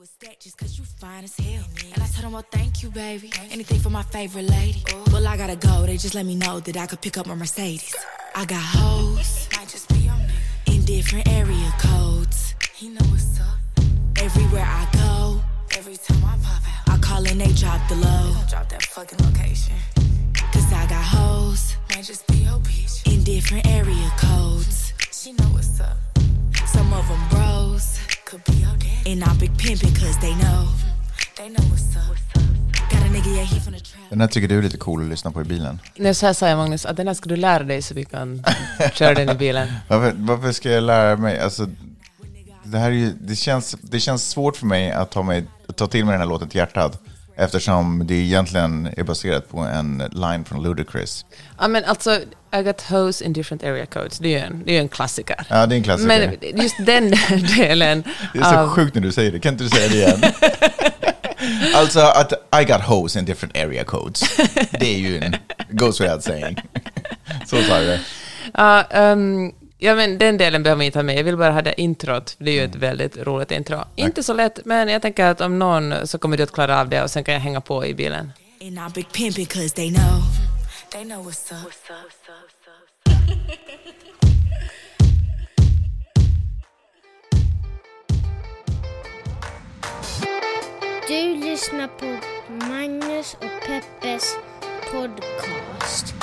Was stacked just cause you fine as hell. And I told him, well, thank you, baby. Anything for my favorite lady. Well, I gotta go. They just let me know that I could pick up my Mercedes. I got hoes. Might just be on me. In different area codes. He know what's up. Everywhere I go. Every time I pop out. I call and they drop the low. Drop that fucking location. Cause I got hoes. Might just be your bitch. In different area codes. She know what's up. Some of them bros. Could be your daddy. And I big pimpin' cause they know. They know what's up. Got a nigga, yeah, he from the trap. Den här tycker du är lite cool att lyssna på i bilen. Nu så här sa jag Magnus, att den här ska du lära dig så vi kan köra den i bilen. Varför, varför ska jag lära mig? Alltså, det, här är ju, det, känns, det känns svårt för mig att ta, mig, att ta till mig den här låten till hjärtat. Eftersom det egentligen är baserat på en line från Ludacris. Ja men alltså, I got hose in different area codes, det är ju en, det är en klassiker. Ja, det är en klassiker. Men just den delen Det är så av... sjukt när du säger det. Kan inte du säga det igen? alltså att I got hoes in different area codes. Det är ju en goes without saying. så sa jag det. Ja, ehm, ja, men den delen behöver vi inte ha med. Jag vill bara ha det introt. Det är ju Mm. ett väldigt roligt intro. Inte så lätt, men jag tänker att om någon så kommer du att klara av det och sen kan jag hänga på i bilen. Du lyssnar på Magnus och Peppes podcast.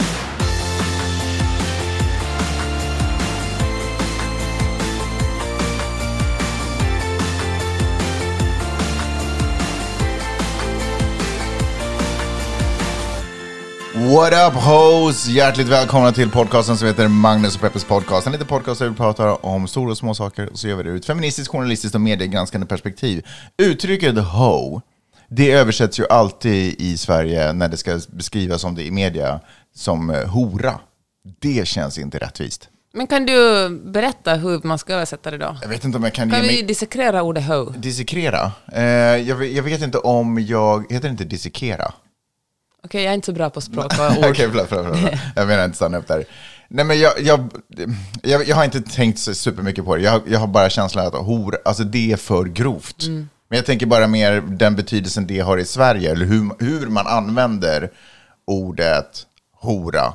What up hoes! Hjärtligt välkomna till podcasten som heter Magnus och Peppes podcast. En liten podcast där vi pratar om stora och små saker och så gör vi det ur ett feministiskt, journalistiskt och mediegranskande perspektiv. Uttrycket ho, det översätts ju alltid i Sverige när det ska beskrivas som det i media som eh, hora. Det känns inte rättvist. Men kan du berätta hur man ska översätta det då? Jag vet inte om jag kan, Kan vi mig... dissekrera ordet ho? Dissekrera? Eh, jag, vet- jag vet inte om jag... Heter det inte dissekera? Okej, jag är inte så bra på språk och Okej, ord. förlåt, förlåt, förlåt. Jag menar inte stanna upp där. Nej, men jag, jag, jag, jag har inte tänkt så supermycket på det. Jag, jag har bara känslan att hor, alltså det är för grovt. Mm. Men jag tänker bara mer den betydelsen det har i Sverige, eller hur, hur man använder ordet hora.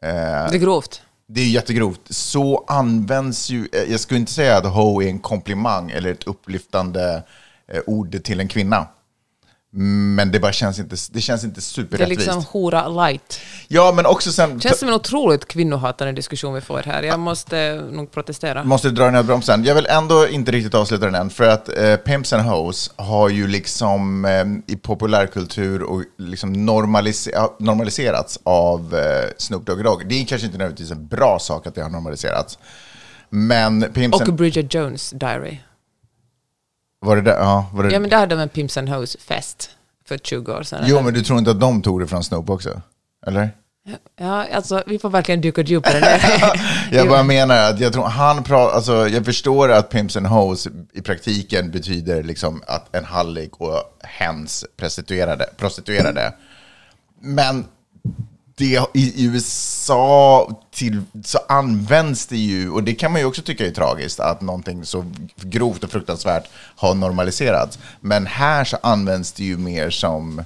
Det är grovt. Det är jättegrovt. Så används ju, eh, jag skulle inte säga att ho är en komplimang eller ett upplyftande eh, ord till en kvinna. Men det bara känns inte, det känns inte Det är superrättvist. liksom hora light. Ja, men också sen... känns som en otroligt kvinnohatande diskussion vi får här. Jag måste nog protestera. Måste dra ner bromsen. Jag vill ändå inte riktigt avsluta den än, för att eh, Pimps and Hoes har ju liksom eh, i populärkultur och liksom normalise- ja, normaliserats av eh, Snoop Dogg Dogg. Det är kanske inte nödvändigtvis en bra sak att det har normaliserats. Men Pimps Och and... Bridget Jones Diary. Var det där? Ja, var det... Ja, men där hade de en Pimps and Hoes-fest för 20 år sedan. Jo, eller? men du tror inte att de tog det från Snoop också? Eller? Ja, alltså vi får verkligen dyka djupare ner. Jag bara menar att jag tror han pratar, alltså jag förstår att Pimps and Hoes i praktiken betyder liksom att en hallick och hens prostituerade, prostituerade. Men det, i USA till, så används det ju, och det kan man ju också tycka är tragiskt, att någonting så grovt och fruktansvärt har normaliserats. Men här så används det ju mer som,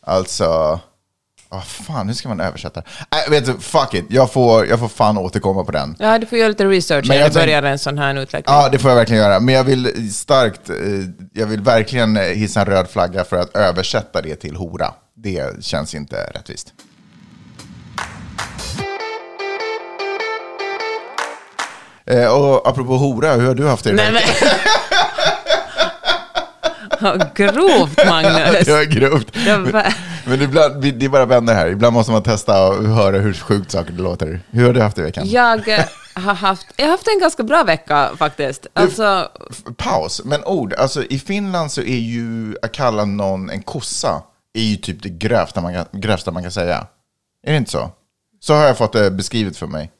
alltså, vad fan, hur ska man översätta? Nej, vet du, fuck it, jag får, jag får fan återkomma på den. ja, du får göra lite research när jag du börjar en sån här utveckling. Ja, det får jag verkligen göra. Men jag vill starkt, eh, jag vill verkligen hissa en röd flagga för att översätta det till hora. Det känns inte rättvist. Eh, och apropå hora, hur har du haft det? Nej, men... Ja, Grovt, Magnus. Det var grovt. Det var- Men ibland, det är bara vänner här. Ibland måste man testa och höra hur sjukt saker det låter. Hur har du haft det i veckan? Jag eh, har haft, jag har haft en ganska bra vecka faktiskt. Alltså, Paus, men ord. Alltså i Finland så är ju att kalla någon en kossa är ju typ det grövsta man grövsta man kan säga. Är det inte så? Så har jag fått det beskrivet för mig.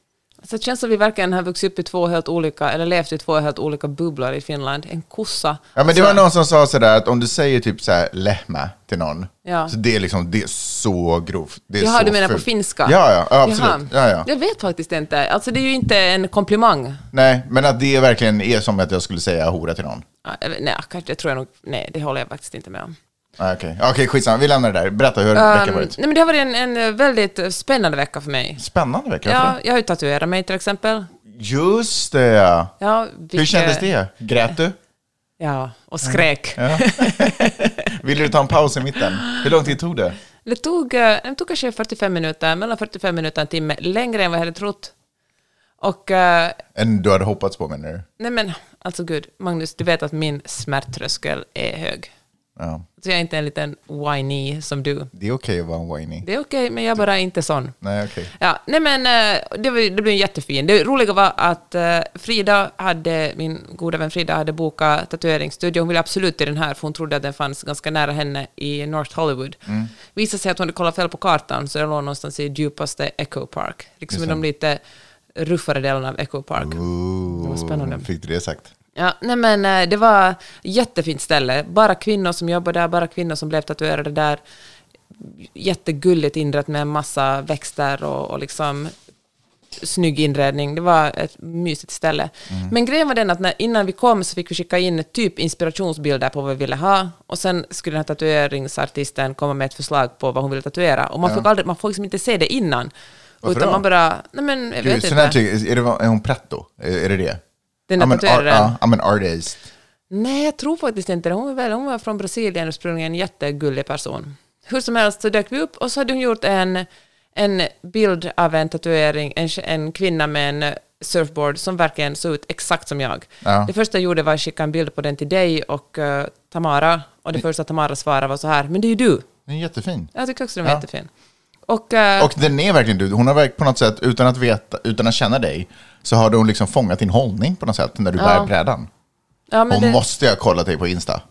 Så det känns som vi verkligen har vuxit upp i två helt olika, eller levt i två helt olika bubblor i Finland. En kossa. Ja, men det Så- var någon som sa sådär att om du säger typ så här lehmä till någon, Ja. så det är liksom, det är så grovt. Det är Jaha, så du menar på fult. finska? Ja, ja, absolut. Ja, ja. Jag vet faktiskt inte. Alltså det är ju inte en komplimang. Nej, men att det verkligen är som att jag skulle säga hora till någon. Jag Nej, kanske, det tror jag nog, nej, det håller jag faktiskt inte med om. Ah, Okej, okay. skitsamma. Vi lämnar det där. Berätta hur veckan Um, varit. nej, men det har varit en, en väldigt spännande vecka för mig. Spännande vecka. Ja, jag har ju tatuerat mig till exempel. Just det, ja. Ja, Hur kändes det? Grät du? Ja, och skrek. Ville du ta en paus i mitten? Hur lång tid tog det? Det tog, eh, det tog kanske 45 minuter, mellan 45 minuter och en timme, längre än vad jag hade trott. Och, eh, Än du hade hoppats på menar du? nej men, alltså gud, Magnus, du vet att min smärttröskel är hög. Ja. Så jag är inte en liten whiny som du. Det är okej att vara en whiny. Det är okej, men jag är bara inte sån. Nej, okej. Ja, nej men eh, det, var, det blev jättefint. Det roliga var att eh, Frida hade, min goda vän Frida hade bokat tatueringsstudio. Hon ville absolut till den här, för hon trodde att den fanns ganska nära henne i North Hollywood. Mm. Visade sig att hon hade kollat fel på kartan, så det låg någonstans i djupaste Echo Park. Liksom i de lite ruffare delarna av Echo Park. Det var spännande. Fick du det sagt? Ja, nej men eh, det var jättefint ställe. Bara kvinnor som jobbade där, bara kvinnor som blev tatuerade där. Jättegulligt inrett med en massa växter och, och liksom snygg inredning. Det var ett mysigt ställe. Men grejen var den att när, innan vi kom så fick vi skicka in typ inspirationsbilder på vad vi ville ha. Och sen skulle den här tatueringsartisten komma med ett förslag på vad hon ville tatuera. Och man, fick aldrig, man får liksom inte se det innan. Varför utan då? man bara, nej men jag Gud, vet inte. ty- är, det, är hon pretto? Är, är det det? Den där tatueraren. Ja, men artist. Nej, jag tror faktiskt inte det. Hon väl, hon var från Brasilien ursprungligen, en jättegullig person. Hur som helst så dök vi upp och så hade hon gjort en, en bild av en tatuering, en, en kvinna med en surfboard som verkligen såg ut exakt som jag. Ja. Det första jag gjorde var att skicka en bild på den till dig och eh, Tamara. Och det första Tamara svarade var så här, men det är ju du. Den är jättefin. Jag tycker också den var Ja. jättefin. Och, eh, Och den är verkligen du. Hon har verkligen på något sätt, utan att veta, utan att känna dig, så har hon liksom fångat din hållning på något sätt när du Ja. bär brädan. ja, men Hon det, måste ha kollat dig på Insta.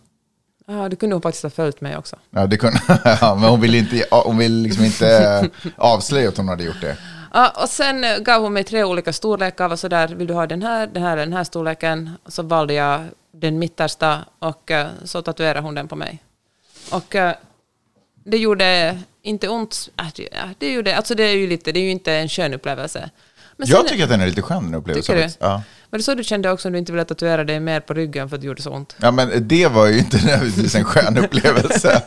ja, det kunde hon faktiskt ha följt mig också. Ja, det kunde, ja, men hon vill, inte, hon vill liksom inte avslöja att hon hade gjort det. Ja, och sen gav hon mig tre olika storlekar. Var så där, vill du ha den här, den här, den här storleken? Så valde jag den mittersta och eh, så tatuerade hon den på mig. Och eh, det gjorde inte ont. Äh, det, ja, det gjorde, alltså det är ju lite, det är ju inte en skön upplevelse. Men Jag sen- tycker att den är lite skön, den upplevelsen. Tycker du? Ja. Var det så du kände också om du inte ville tatuera dig mer på ryggen för att det gjorde så ont? Ja, men det var ju inte nödvändigtvis en skön upplevelse.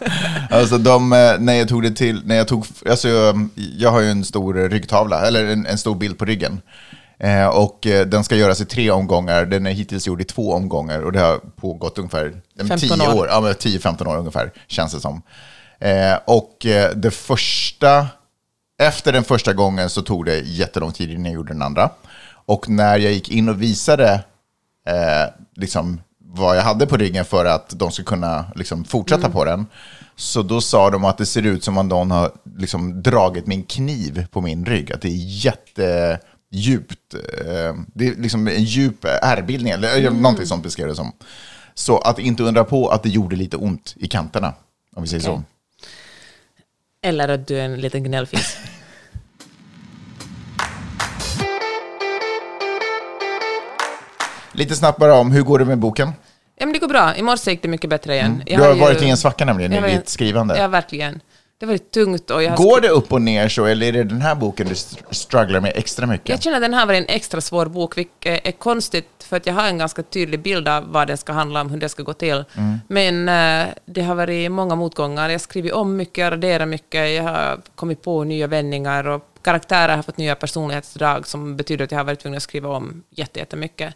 Alltså, de, eh, när jag tog det till, när jag tog, alltså, jag, jag har ju en stor ryggtavla, eller en, en stor bild på ryggen. Eh, och eh, den ska göras i tre omgångar, den är hittills gjord i två omgångar och det har pågått ungefär eh, 15 10 år. år. Ja, men 10-15 år ungefär, känns det som. Eh, och eh, det första, efter den första gången så tog det jättelång tid innan jag gjorde den andra. Och när jag gick in och visade eh, liksom, vad jag hade på ryggen för att de ska kunna liksom, fortsätta på den. Så då sa de att det ser ut som om någon har liksom, dragit min kniv på min rygg. Att det är jättedjupt. Eh, det är liksom en djup ärrbildning, eller mm. någonting sånt beskrev det som. Så att inte undra på att det gjorde lite ont i kanterna, om vi säger Okej. så. Eller att du är en liten gnällfis. Lite snabbt bara om, hur går det med boken? ja, men det går bra. I morse gick det mycket bättre igen. Mm. Du har ju- varit i en svacka nämligen i- ditt skrivande. Ja, verkligen. Det har varit tungt och jag Går det upp och ner så, eller är det den här boken du st- strugglar med extra mycket? Jag känner att den här var en extra svår bok, vilket är konstigt för att jag har en ganska tydlig bild av vad den ska handla om, hur det ska gå till. Mm. Men eh, det har varit många motgångar. Jag har skrivit om mycket, jag raderat mycket, jag har kommit på nya vändningar och karaktärer har fått nya personlighetsdrag som betyder att jag har varit tvungen att skriva om jätte- jättemycket.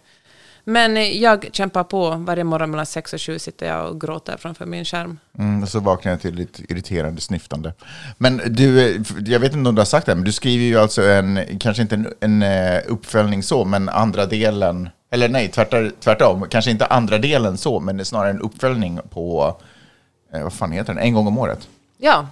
Men eh, jag kämpar på. Varje morgon mellan sex och sju sitter jag och gråter framför min skärm. Mm, och så vaknar jag till lite irriterande sniftande. Men du, eh, jag vet inte om du har sagt det, men du skriver ju alltså en, kanske inte en, en eh, uppföljning så, men andra delen, eller nej, tvärtom, tvärtom, kanske inte andra delen så, men snarare en uppföljning på, vad fan heter den, en gång om året. Ja.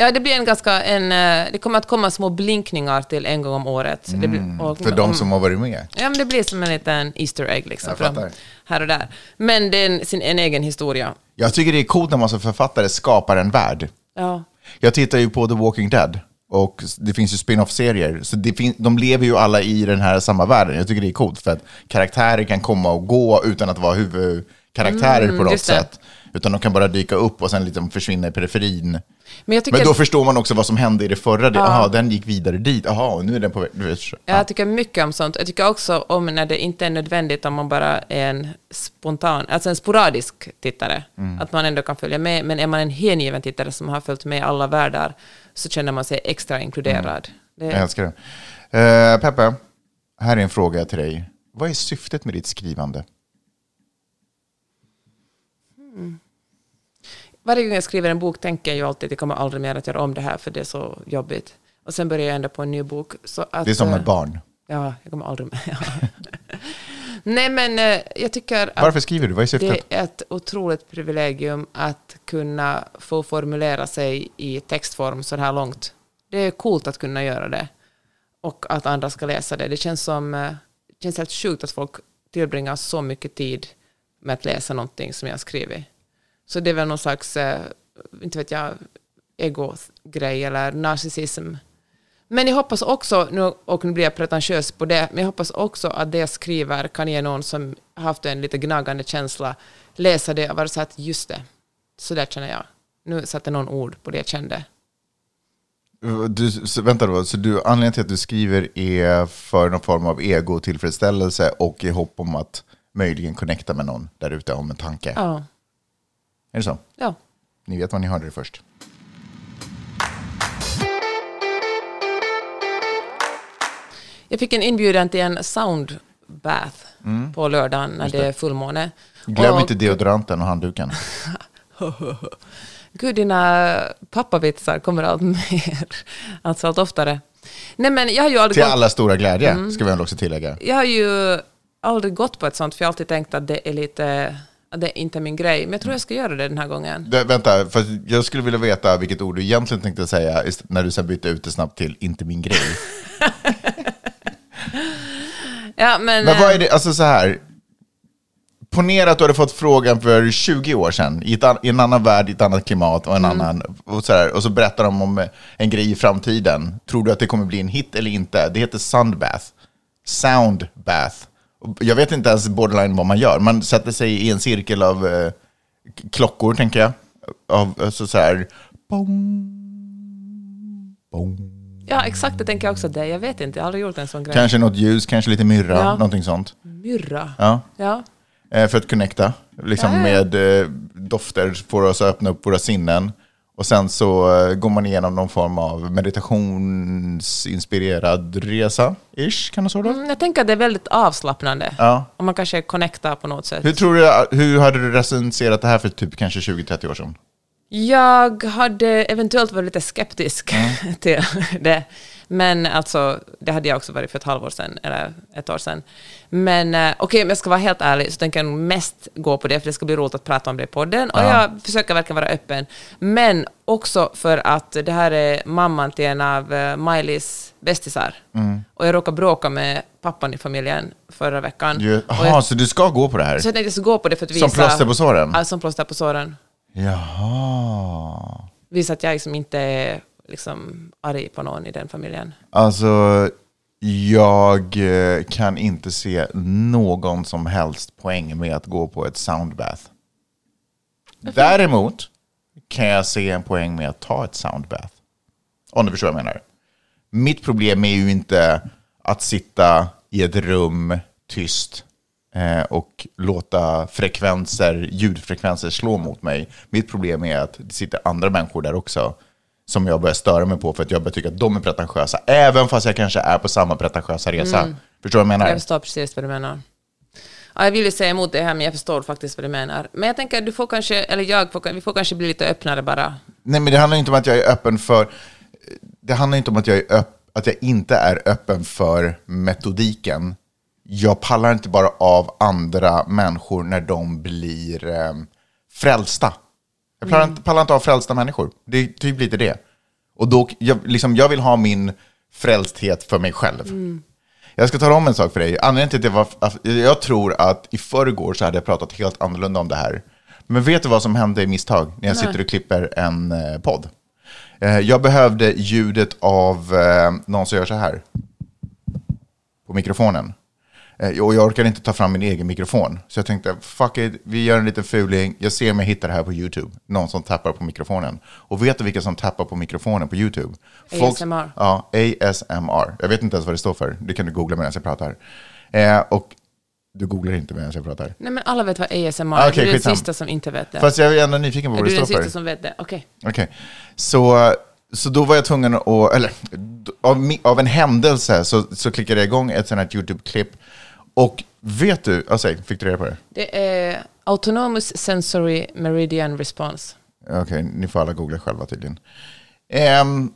Ja, det blir en ganska... En, eh, det kommer att komma små blinkningar till en gång om året. Det blir, och- Mm, För de om- som har varit med. Ja, men det blir som en liten Easter egg liksom. Fattar. här och där. Men det är en, sin, en egen historia. Jag tycker det är coolt när man som författare skapar en värld. Ja. Jag tittar ju på The Walking Dead. Och det finns ju spin-off-serier, så det fin- de lever ju alla i den här samma världen. Jag tycker det är coolt, för att karaktärer kan komma och gå utan att vara huvudkaraktärer på något Mm, just det. Utan de kan bara dyka upp och sen liksom försvinna i periferin. Men tycker, Men då förstår man också vad som hände i det förra. Jaha, den gick vidare dit. Och nu är den på väg. Ja, jag tycker mycket om sånt. Jag tycker också om när det inte är nödvändigt om man bara är en spontan, alltså en sporadisk tittare. Att man ändå kan följa med. Men är man en hängiven tittare som har följt med alla världar så känner man sig extra inkluderad. Det, Jag älskar det. Eh, Peppe, här är en fråga till dig. Vad är syftet med ditt skrivande? Varje gång jag skriver en bok tänker jag ju alltid att jag kommer aldrig mer att göra om det här för det är så jobbigt. Och sen börjar jag ändå på en ny bok. Så att, Det är som eh, ett barn. Ja, jag kommer aldrig med. Nej, men eh, jag tycker att Varför skriver du? Vad är syftet? det är ett otroligt privilegium att kunna få formulera sig i textform så här långt. Det är coolt att kunna göra det. Och att andra ska läsa det. Det känns som eh, det känns helt sjukt att folk tillbringar så mycket tid med att läsa någonting som jag har skrivit. Så det är väl någon slags, eh, inte vet jag, ego-grej eller narcissism. Men jag hoppas också, nu, och nu blir jag pretentiös på det, men jag hoppas också att det jag skriver kan ge någon som haft en lite gnagande känsla läsa det och vara så att just det, så där känner jag. Nu satte någon ord på det jag kände. Du, så, vänta då, så du, anledningen till att du skriver är för någon form av ego-tillfredsställelse och i hopp om att möjligen connecta med någon där ute om en tanke. Ja, Är det så? ja. Ni vet vad ni hörde det först. Jag fick en inbjudan till en sound bath på lördagen när det är fullmåne. Glöm Och- inte deodoranten och handduken. Gud, dina pappavitsar kommer allt mer. Alltså allt oftare. Nej, men jag har ju aldrig Till alla stora glädje, Mm. ska vi också tillägga. jag har ju aldrig gått på ett sånt, för jag har alltid tänkt att det är lite, att det är inte min grej. Men jag tror jag ska göra det den här gången. Det, vänta, för jag skulle vilja veta vilket ord du egentligen tänkte säga när du sen bytte ut det snabbt till inte min grej. Ja, men, Men vad eh, är det, alltså så här. Ponera att du hade fått frågan för 20 år sedan i, an- i en annan värld, i ett annat klimat och en Mm. annan, och så, här, och så berättar de om eh, en grej i framtiden. Tror du att det kommer bli en hit eller inte? Det heter Soundbath. Soundbath. Jag vet inte ens borderline vad man gör. Man sätter sig i en cirkel av eh, klockor, tänker jag. Av, alltså så här... Bong, bong. Ja, exakt, det tänker jag också. Det. Jag vet inte, jag har aldrig gjort en sån grej. Kanske något ljus, kanske lite myrra, Ja. någonting sånt. Myrra. Ja. Ja. Eh, för att connecta liksom Ja, ja. med eh, dofter, får oss att öppna upp våra sinnen. Och sen så eh, går man igenom någon form av meditationsinspirerad resa, ish, kan så då? Mm, Jag tänker att det är väldigt avslappnande. Ja. Och man kanske connectar på något sätt. Hur tror du, hur hade du recenserat det här för typ kanske 20-30 år sedan? Jag hade eventuellt varit lite skeptisk Mm. till det. Men alltså, det hade jag också varit för ett halvår sedan, eller ett år sedan. Men eh, okej, om jag ska vara helt ärlig så tänker jag nog mest gå på det, för det ska bli roligt att prata om det i podden. Och jag försöker verkligen vara öppen. Men också för att det här är mamman till en av uh, Miley's bästisar. Mm. Och jag råkade bråka med pappan i familjen förra veckan. Jaha, jag, så du ska gå på det här? så jag tänkte jag skulle gå på det för att visa... Som plåster på såren? Ja, som plåster på såren. Jaha. visa att jag liksom inte är liksom arg på någon i den familjen. Alltså, jag eh, kan inte se någon som helst poäng med att gå på ett soundbath. Däremot kan jag se en poäng med att ta ett soundbath. Om du förstår vad jag menar. Mitt problem är ju inte att sitta i ett rum tyst eh, och låta frekvenser, ljudfrekvenser slå mot mig. Mitt problem är att det sitter andra människor där också som jag börjar störa mig på för att jag börjar tycka att de är pretentiösa, även fast jag kanske är på samma pretentiösa resa. Förstår du vad jag menar? Jag förstår precis vad du menar. Ja, jag vill ju säga emot det här, men jag förstår faktiskt vad du menar. Men jag tänker att du får kanske, eller jag, får, vi får kanske bli lite öppnare bara. Nej, men det handlar inte om att jag är öppen för... Det handlar inte om att jag, är öpp, att jag inte är öppen för metodiken. Jag pallar inte bara av andra människor när de blir eh, frälsta. Jag pallar, inte, pallar inte av frälsta människor. Det är typ lite det. Och då, jag, liksom, jag vill ha min frälsthet för mig själv. Jag ska tala om en sak för dig. Anledningen till att jag var... Jag tror att i förrgår så hade jag pratat helt annorlunda om det här. Men vet du vad som hände i misstag när jag sitter och klipper en eh, podd? Eh, jag behövde ljudet av eh, någon som gör så här. På mikrofonen. Eh, och jag orkade inte ta fram min egen mikrofon. Så jag tänkte, fuck it, vi gör en liten fuling. Jag ser om jag hittar det här på YouTube. Någon som tappar på mikrofonen. Och vet du vilka som tappar på mikrofonen på YouTube? ASMR. Ja, ASMR. Jag vet inte ens vad det står för. Det kan du googla medan jag pratar. Eh, och du googlar inte medan jag pratar. Nej, men alla vet vad ASMR Ah, är. okej, du är den sista som inte vet det. Fast jag är ändå nyfiken på är vad du det den står för. sista som vet det? Okej. Okej, så, så då var jag tvungen att, eller av, av en händelse så, så klickade jag igång ett sånt här YouTube-klipp. Och vet du, alltså, fick du reda på det? Det är Autonomous Sensory Meridian Response. Okej, ni får alla googla själva tydligen. Ehm,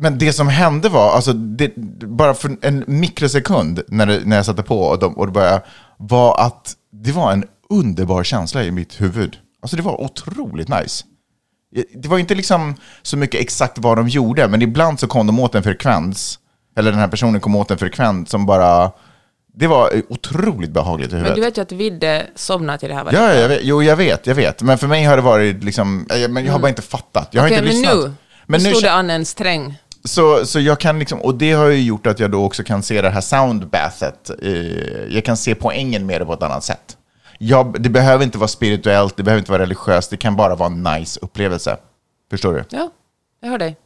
men det som hände var, alltså det, bara för en mikrosekund när, det, när jag satte på och, de, och det började, var att det var en underbar känsla i mitt huvud. Alltså det var otroligt nice. Det var inte liksom så mycket exakt vad de gjorde, men ibland så kom de åt en frekvens, eller den här personen kom åt en frekvens som bara, det var otroligt behagligt i huvudet. Men du vet ju att Vidde somnade till det här. va? Ja, jag vet, jo, jag vet, jag vet. Men för mig har det varit liksom, eh, men jag har bara inte fattat. Jag har Mm. Okej, inte men lyssnat. nu, Men nu nu, stod det an en sträng. så, så jag kan liksom, och det har ju gjort att jag då också kan se det här soundbathet. Eh, jag kan se poängen med det på ett annat sätt. Jag, det behöver inte vara spirituellt, det behöver inte vara religiöst, det kan bara vara en nice upplevelse. Förstår du? Ja, jag hör dig.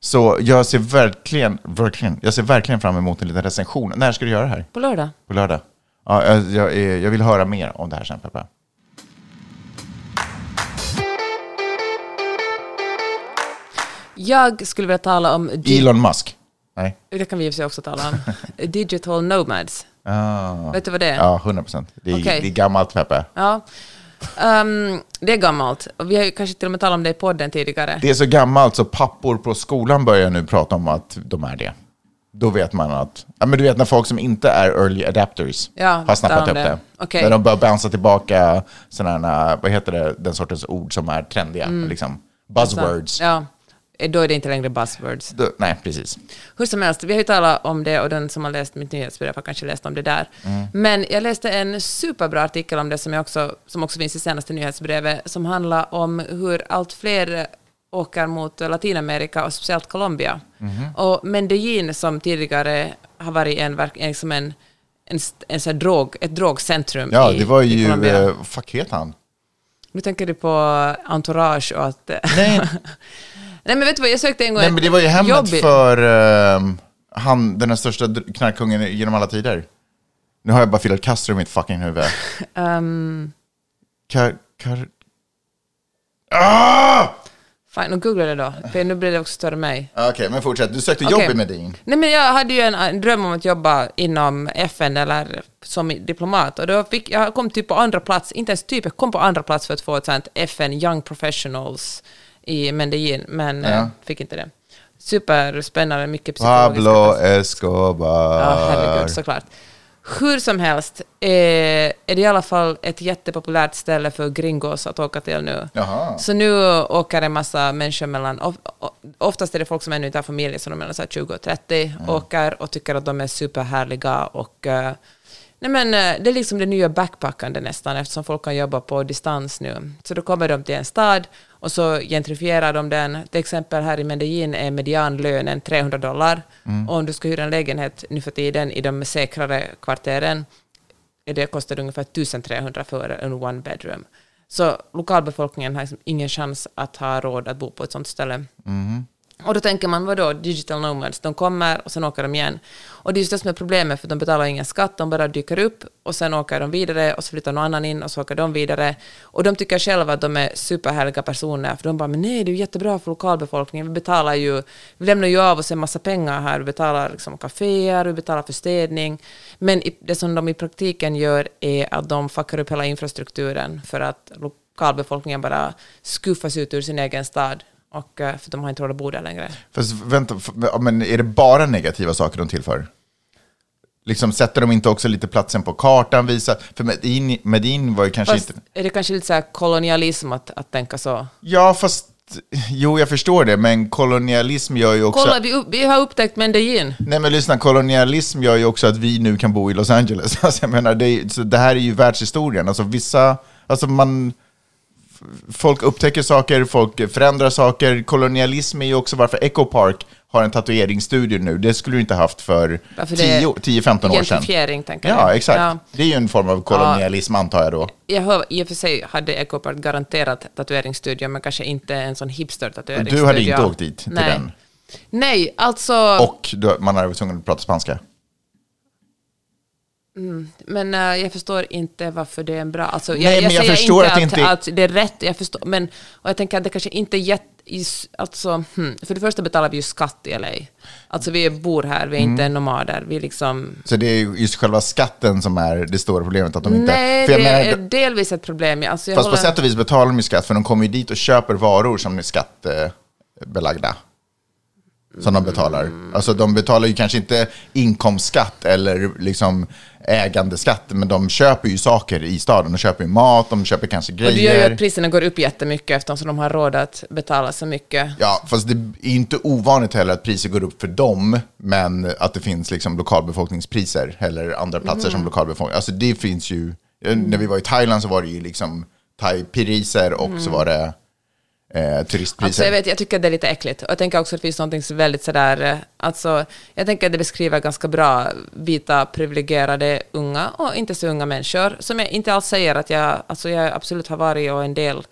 Så jag ser verkligen, verkligen, jag ser verkligen fram emot en liten recension. När ska du göra det här? På lördag. På lördag? Ja, jag, jag, jag vill höra mer om det här sen, Peppe. Jag skulle vilja tala om... Elon Musk? Nej? Det kan vi i och för sig också tala om. Digital nomads. Ah. Vet du vad det är? Ja, 100 procent. Det, är- Okej. det är gammalt, Peppe. Ja. Ehm, det är gammalt. Vi har ju kanske till och med talat om det i podden tidigare. Det är så gammalt så pappor på skolan börjar nu prata om att de är det. Då vet man att, ja men du vet när folk som inte är early adapters Ja, har snappat upp det. de det. Okej. När de börjar bounce tillbaka sådana, vad heter det, den sortens ord som är trendiga, liksom. Buzzwords. Ja, då är det inte längre buzzwords. Då, nej, precis. Hur som helst, vi har ju talat om det och den som har läst mitt nyhetsbrev har kanske läst om det där. Men jag läste en superbra artikel om det som, jag också, som också finns i senaste nyhetsbrevet som handlar om hur allt fler åker mot Latinamerika och speciellt Colombia. Och Medellin som tidigare har varit en, verk- en, en, en, en drog, ett drogcentrum Ja, i, det var ju, eh, fuck heter han? Nu tänker du på entourage och att... Nej. Nej men vet du vad, jag sökte en gång Nej, men det var ju hemmet jobb för ehm, han, den här största knarkkungen genom alla tider. Nu har jag bara Fidel Castro i mitt fucking huvud. Ehm, Kar, kar... Ah! Fine, och googla det då, för nu blir det också större mig. Okej, men fortsätt. Du sökte jobb Okej. i Medin. Nej, men jag hade ju en, en dröm om att jobba inom FN eller som diplomat och då fick jag kom typ på andra plats, inte ens typ, jag kom på andra plats för att få ett sånt FN Young Professionals i men Ja. eh, fick inte det. Superspännande, mycket psykologiska Pablo. Escobar. Ja, herregud, såklart. Hur som helst eh, är det i alla fall ett jättepopulärt ställe för gringos att åka till nu. Jaha. Så nu åker en massa människor mellan, of, o- oftast är det folk som ännu inte har familj, så de är mellan så här 20 och 30, åker och tycker att de är superhärliga och eh, Nej men eh, det är liksom det nya backpackande nästan eftersom folk kan jobba på distans nu. Så då kommer de till en stad och så gentrifierar de den. Till exempel här i Medellin är medianlönen 300 dollar. Och om du ska hyra en lägenhet nu för tiden i de säkrare kvarteren det kostar ungefär 1300 för en one bedroom. Så lokalbefolkningen har liksom ingen chans att ha råd att bo på ett sånt ställe. Och då tänker man, vadå, digital nomads, de kommer och sen åker de igen. Och det är just det som är problemet, för de betalar ingen skatt, de bara dyker upp och sen åker de vidare och så flyttar någon annan in och så åker de vidare. Och de tycker själva att de är superhärliga personer, för de bara, men nej, det är ju jättebra för lokalbefolkningen, vi betalar ju, vi lämnar ju av oss en massa pengar här, vi betalar liksom kaféer, vi betalar för städning. Men det som de i praktiken gör är att de fuckar upp hela infrastrukturen för att lokalbefolkningen bara skuffas ut ur sin egen stad och eh, för de har inte råd att bo där längre. Fast vänta, men är det bara negativa saker de tillför? Liksom sätter de inte också lite platsen på kartan, visar, för Medin, Medin var ju kanske Fast inte... är det kanske lite så kolonialism att, att tänka så? Ja, fast, jo jag förstår det, men kolonialism gör ju också... Kolla, vi, upp, vi har upptäckt Medellin. Nej men lyssna, kolonialism gör ju också att vi nu kan bo i Los Angeles. Alltså, jag menar, det, är- så det här är ju världshistorien. Alltså vissa, alltså man... folk upptäcker saker, folk förändrar saker. Kolonialism är ju också varför Echo Park har en tatueringsstudio nu. Det skulle du inte haft för Varför det är 10-15 år sedan. Gentrifiering, tänker Ja, du? exakt. Ja. Det är ju en form av kolonialism, antar jag då. Jag hör, I och för sig hade Ecopart garanterat tatueringsstudio, men kanske inte en sån hipster-tatueringsstudio. Du hade inte åkt dit till Nej. den? Nej, alltså... Och du, man hade varit tvungen att prata spanska. Men eh, jag förstår inte varför det är en bra... Alltså, jag, Nej, jag men jag säger förstår inte att inte- att det är rätt, jag förstår, men och jag tänker att det kanske inte är jätte... Alltså, hmm, för det första betalar vi ju skatt i LA. Alltså vi bor här, vi är Mm. inte nomader. Vi liksom... Så det är ju just själva skatten som är det stora problemet. Att de inte, Nej, jag det menar, är delvis ett problem. Alltså, jag Fast på håller- sätt och vis betalar de ju skatt, för de kommer ju dit och köper varor som är skattebelagda. Som de betalar. Alltså de betalar ju kanske inte inkomstskatt eller liksom ägandeskatt, men de köper ju saker i staden. De köper ju mat, de köper kanske Och det gör ju grejer. att priserna går upp jättemycket eftersom de har råd att betala så mycket. Ja, fast det är inte ovanligt heller att priser går upp för dem, men att det finns liksom lokalbefolkningspriser eller andra platser Mm. som lokalbefolkning. Alltså det finns ju, när vi var i Thailand så var det ju liksom thai-priser och så var det eh, turistpriser. Alltså jag, vet, jag tycker det är lite äckligt. Och jag tänker också att det finns någonting väldigt sådär... eh, Alltså, jag tänker att det beskriver ganska bra vita, privilegierade, unga och inte så unga människor. Som jag inte alls säger att jag... Alltså jag absolut har varit och en del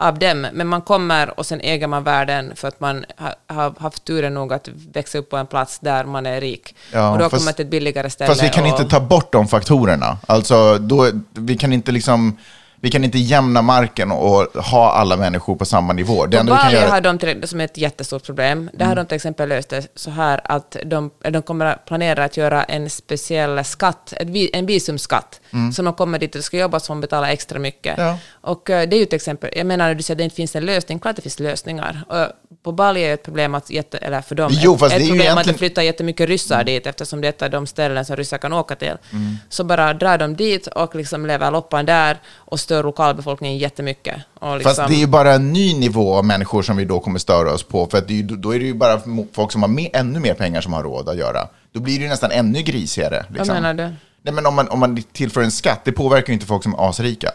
av dem. Men man kommer och sen äger man världen för att man ha- har haft turen nog att växa upp på en plats där man är rik. Ja, och då fast- kommer till ett billigare ställe. Fast vi kan och, inte ta bort de faktorerna. Alltså, då, vi kan inte liksom... Vi kan inte jämna marken och ha alla människor på samma nivå. Det enda vi kan göra... Mm. har de till, som är ett jättestort problem. Där har de till exempel löst det så här att de, de kommer att planera att göra en speciell skatt, ett, en visumskatt, så de kommer dit och ska jobba som betalar extra mycket. Mm. Ja. Och eh, det är ju ett exempel, jag menar när du säger att det inte finns en lösning, klart det finns lösningar. Och på Bali är det ett problem att, jätte, eller för dem, Jo, ett ju problem att egentligen- det flyttar jättemycket ryssar dit eftersom det är ett de ställen som ryssar kan åka till. Mm. Så bara drar de dit och liksom lever loppan där och stör lokalbefolkningen jättemycket. Och liksom, Fast det är ju bara en ny nivå av människor som vi då kommer störa oss på. För att är då är det ju bara folk som har med, ännu mer pengar som har råd att göra. Då blir det ju nästan ännu grisigare. Liksom. Vad menar du? Nej, men om man, om man tillför en skatt, det påverkar ju inte folk som är asrika.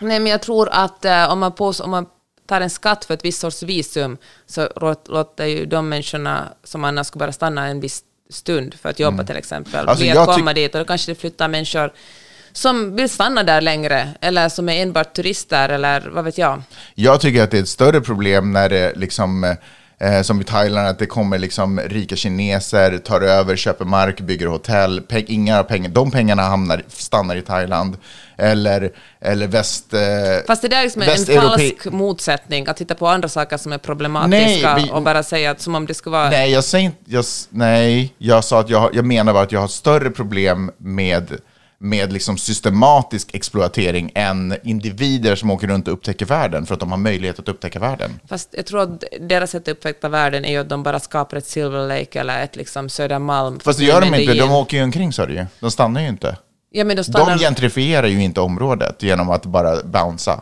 Nej, men jag tror att eh, om, man på, om man tar en skatt för ett visst sorts visum så låt- låter ju de människorna som annars skulle bara stanna en viss stund för att jobba till exempel, Alltså, bli att komma dit och då kanske det flyttar människor som vill stanna där längre eller som är enbart turister eller vad vet jag. Jag tycker att det är ett större problem när det liksom, eh, som i Thailand, att det kommer liksom rika kineser, tar över, köper mark, bygger hotell. Peng, inga pengar, de pengarna hamnar, stannar i Thailand. Eller, eller väst... Eh, Fast det där är liksom en falsk motsättning, att titta på andra saker som är problematiska Nej, vi- och bara säga att som om det skulle vara... Nej, jag säger inte... Jag, nej, jag sa att jag, jag menar bara att jag har större problem med, med liksom systematisk exploatering än individer som åker runt och upptäcker världen för att de har möjlighet att upptäcka världen. Fast jag tror att deras sätt att uppfatta världen är ju att de bara skapar ett Silver Lake eller ett liksom Södermalm. Fast det gör de inte, de åker ju omkring sa du ju. De stannar ju inte. Ja, men de stannar... De gentrifierar ju inte området genom att bara bouncea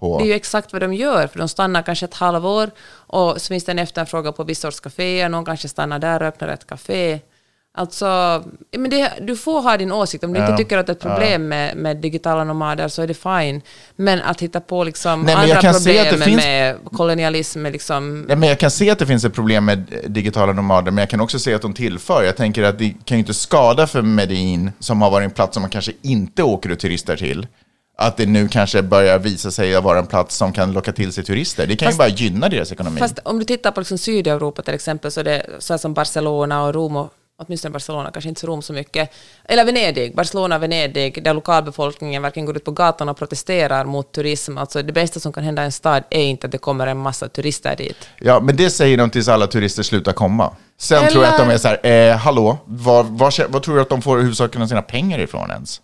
på... Det är ju exakt vad de gör, för de stannar kanske ett halvår och så finns det en efterfrågan på viss sorts kaféer, någon kanske stannar där och öppnar ett café. Alltså, ja, men det, du får ha din åsikt. Om du inte tycker att det är ett problem med, med digitala nomader så är det fine. Men att hitta på liksom Nej, andra problem finns- med kolonialism, är liksom... Nej, men jag kan se att det finns ett problem med digitala nomader, men jag kan också se att de tillför. Jag tänker att det kan ju inte skada för Medellin, som har varit en plats som man kanske inte åker och turister till, att det nu kanske börjar visa sig att vara en plats som kan locka till sig turister. Det kan Fast- ju bara gynna deras ekonomi. Fast om du tittar på liksom Sydeuropa till exempel, så är det så här som Barcelona och Rom, och, åtminstone Barcelona, kanske inte så Rom så mycket, eller Venedig, Barcelona Venedig, där lokalbefolkningen verkligen går ut på gatan och protesterar mot turism. Alltså det bästa som kan hända i en stad är inte att det kommer en massa turister dit. Ja, men det säger de tills alla turister slutar komma. Sen tror jag att de är så här, eh, hallå, var, var, vad tror du att de får huvudsakligen av sina pengar ifrån ens?